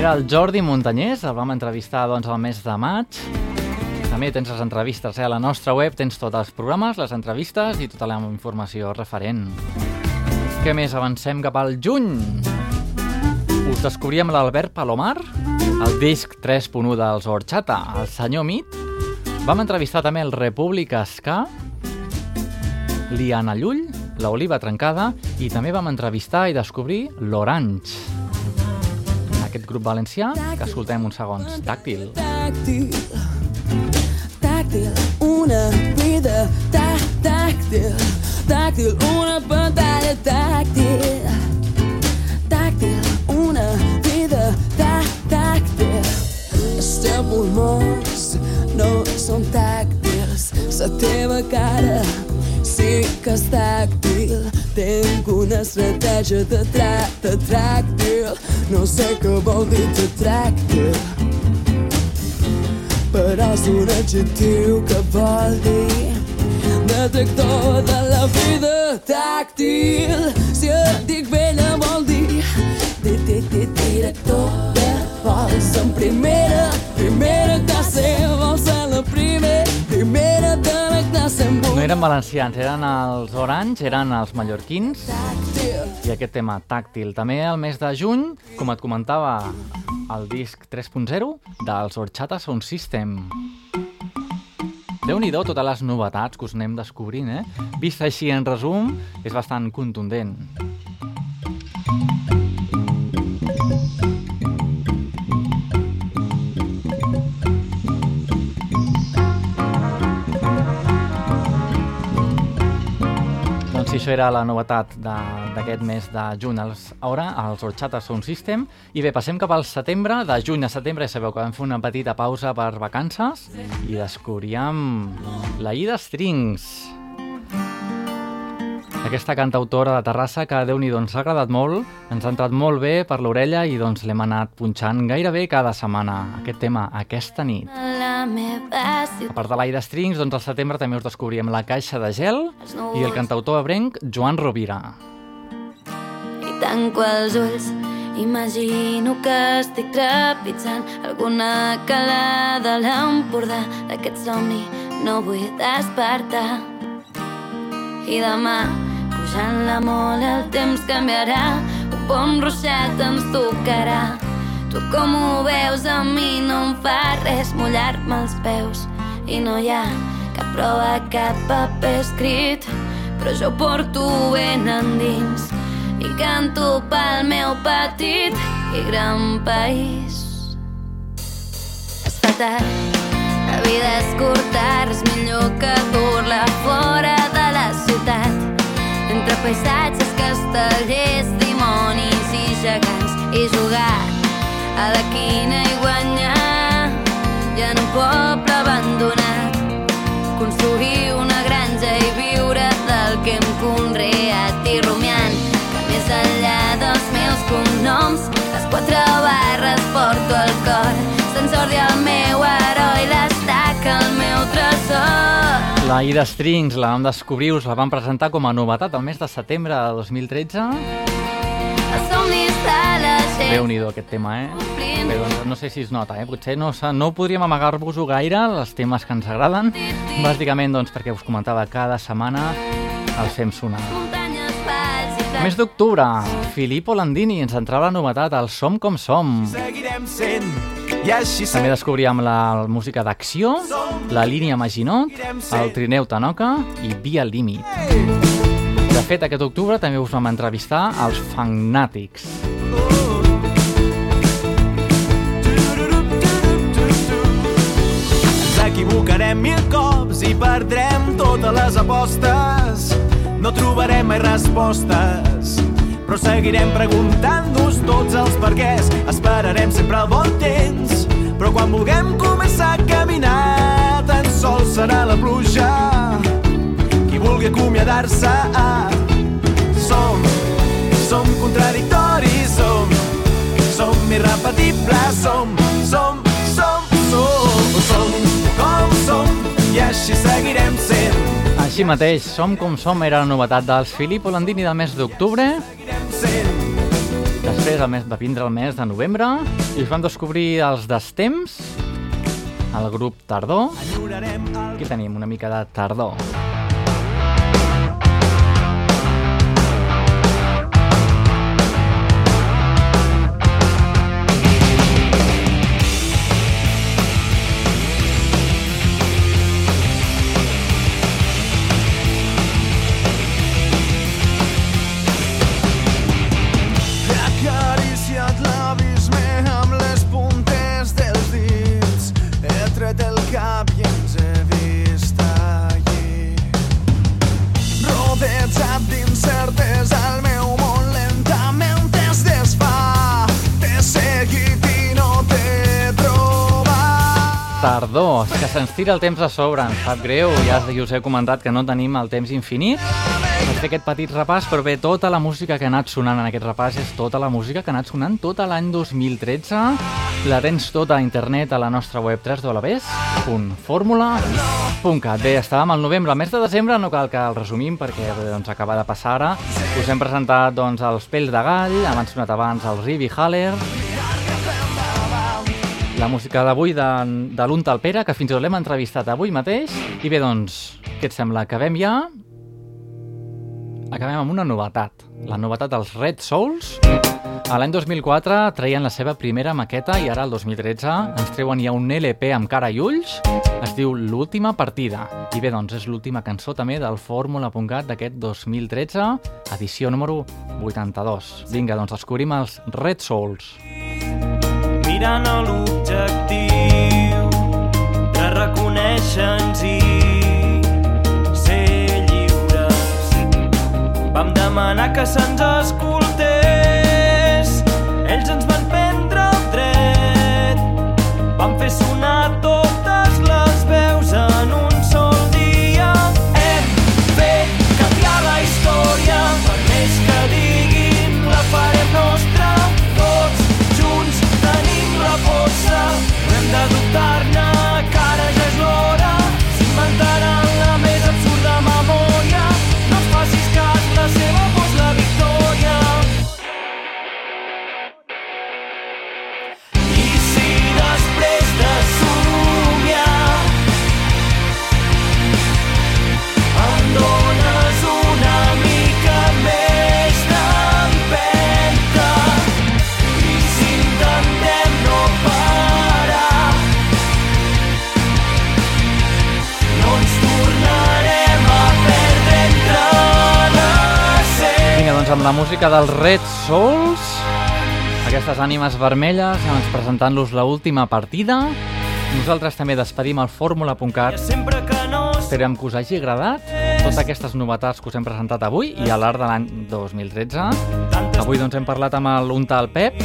Era el Jordi Muntanyés, el vam entrevistar doncs, al mes de maig. També tens les entrevistes eh? a la nostra web, tens tots els programes, les entrevistes i tota la informació referent. Què més? Avancem cap al juny. Us descobríem l'Albert Palomar, el disc 3.1 dels Horchata, el senyor Mit. Vam entrevistar també el República Ska, l'Iana Llull, l'Oliva Trencada i també vam entrevistar i descobrir l'Orange. Aquest grup valencià que escoltem uns segons. Tàctil. Táctil, táctil, una vida tá, táctil, táctil, una pantalla táctil, táctil, una vida tá, táctil. Els teus pulmons no són tàctils, la teva cara sí que és tàctil. Tinc una estratègia de tracte tràctil, no sé què vol dir de tràctil però és un adjectiu que vol dir detector de la vida tàctil. Si et dic vella vol dir di- di- di- director de vols en primera, primera classe, vols ser la primera No eren valencians, eren els Orange, eren els mallorquins i aquest tema tàctil. També el mes de juny, com et comentava, el disc 3.0 dels Horchata Sound System. Déu-n'hi-do totes les novetats que us anem descobrint, eh? Vist així en resum, és bastant contundent. Això era la novetat d'aquest mes de juny. Els, ara, els Horchata Sound System. I bé, passem cap al setembre. De juny a setembre ja sabeu que vam fer una petita pausa per vacances i descobríem la Ida Strings. Aquesta cantautora de Terrassa que, déu nhi ens ha agradat molt, ens ha entrat molt bé per l'orella i doncs l'hem anat punxant gairebé cada setmana. Aquest tema, aquesta nit. A part de l'Aida Strings, doncs al setembre també us descobríem la Caixa de Gel i el cantautor ebrenc Joan Rovira. I tanco els ulls, imagino que estic trepitjant alguna calada a l'Empordà. D'aquest somni no vull despertar. I demà, pujant la mola, el temps canviarà. Un bon ruixat ens tocarà. Tu com ho veus, a mi no em fa res mullar-me els peus. I no hi ha cap prova, cap paper escrit, però jo porto ben endins i canto pel meu petit i gran país. Es fa tard, la vida és curta, res millor que dur-la fora de la ciutat. Entre paisatges, castellers, dimonis i gegants i jugar a la quina i guanyar. I en un poble abandonat construir una granja i viure del que hem conreat i rumiant. Que més enllà dels meus cognoms les quatre barres porto al cor. Sant Jordi el meu La Ida Strings la vam descobrir, us la vam presentar com a novetat el mes de setembre de 2013. els somnis de la gent Déu-n'hi-do aquest tema, eh? Bé, doncs no sé si es nota, eh? Potser no, no podríem amagar-vos-ho gaire, els temes que ens agraden. Bàsicament, doncs, perquè us comentava cada setmana els fem sonar. Mes d'octubre, Filippo Landini ens entrava la novetat al Som com som. Seguirem sent També descobríem la música d'acció, la línia Maginot, el Trineu Tanoca i Via Límit. De fet, aquest octubre també us vam entrevistar als Fagnàtics. Ens equivocarem mil cops i perdrem totes les apostes. No trobarem mai respostes, però seguirem preguntant-nos tots els perquès. Esperarem sempre el bon temps, però quan vulguem començar a caminar, tan sols serà la pluja qui vulgui acomiadar-se. Som, som contradictoris, som, som irrepetibles, som, som, som, som, som com som i així seguirem sent. Així mateix, Som com som era la novetat dels Filippo Landini del mes d'octubre. Després el mes, va vindre el mes de novembre i us vam descobrir els Destemps, el grup Tardor. Aquí tenim una mica de Tardor. He Tardor, és que se'ns tira el temps a sobre, ens sap greu, ja us he comentat que no tenim el temps infinit per fer aquest petit repàs, però bé, tota la música que ha anat sonant en aquest repàs és tota la música que ha anat sonant tot l'any 2013. La tens tota a internet a la nostra web www.formula.cat. Bé, estàvem al novembre, al mes de desembre, no cal que el resumim perquè doncs, acaba de passar ara. Us hem presentat doncs, els Pells de Gall, hem sonat abans el Rivi Haller, la música d'avui de, de l'Unta al Pere, que fins i tot l'hem entrevistat avui mateix. I bé, doncs, què et sembla? Acabem ja? Acabem amb una novetat. La novetat dels Red Souls. A l'any 2004 treien la seva primera maqueta i ara, el 2013, ens treuen ja un LP amb cara i ulls. Es diu L'última partida. I bé, doncs, és l'última cançó també del Fórmula.cat d'aquest 2013, edició número 82. Vinga, doncs, descobrim els Red Souls. mirant a l'objectiu de reconèixer-nos i ser lliures. Vam demanar que se'ns escoltés, música dels Red Souls, aquestes ànimes vermelles, doncs presentant-los la última partida. Nosaltres també despedim el fórmula.cat. Esperem que us hagi agradat totes aquestes novetats que us hem presentat avui i a l'art de l'any 2013. Avui doncs hem parlat amb el Untal Pep,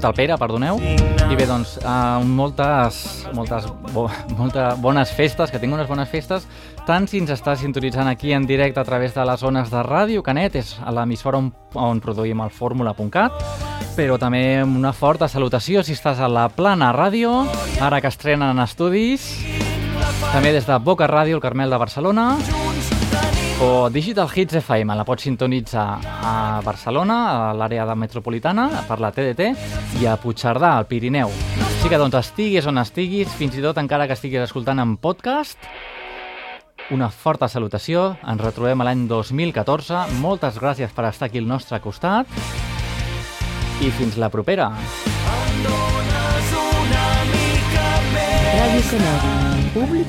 Untal Pere, perdoneu, i bé, doncs, uh, moltes, moltes, bo, moltes bones festes, que tinguin unes bones festes, tant si ens està sintonitzant aquí en directe a través de les zones de ràdio, Canet, és l'emissora on, on produïm el fórmula.cat, però també una forta salutació si estàs a la Plana Ràdio, ara que estrenen estudis, també des de Boca Ràdio, el Carmel de Barcelona, o Digital Hits FM, la pots sintonitzar a Barcelona, a l'àrea de metropolitana, per la TDT, i a Puigcerdà, al Pirineu. Així que, doncs, estiguis on estiguis, fins i tot encara que estiguis escoltant en podcast, una forta salutació, ens retrobem a l'any 2014, moltes gràcies per estar aquí al nostre costat, i fins la propera. dones una mica més Ràdio Canòria, públic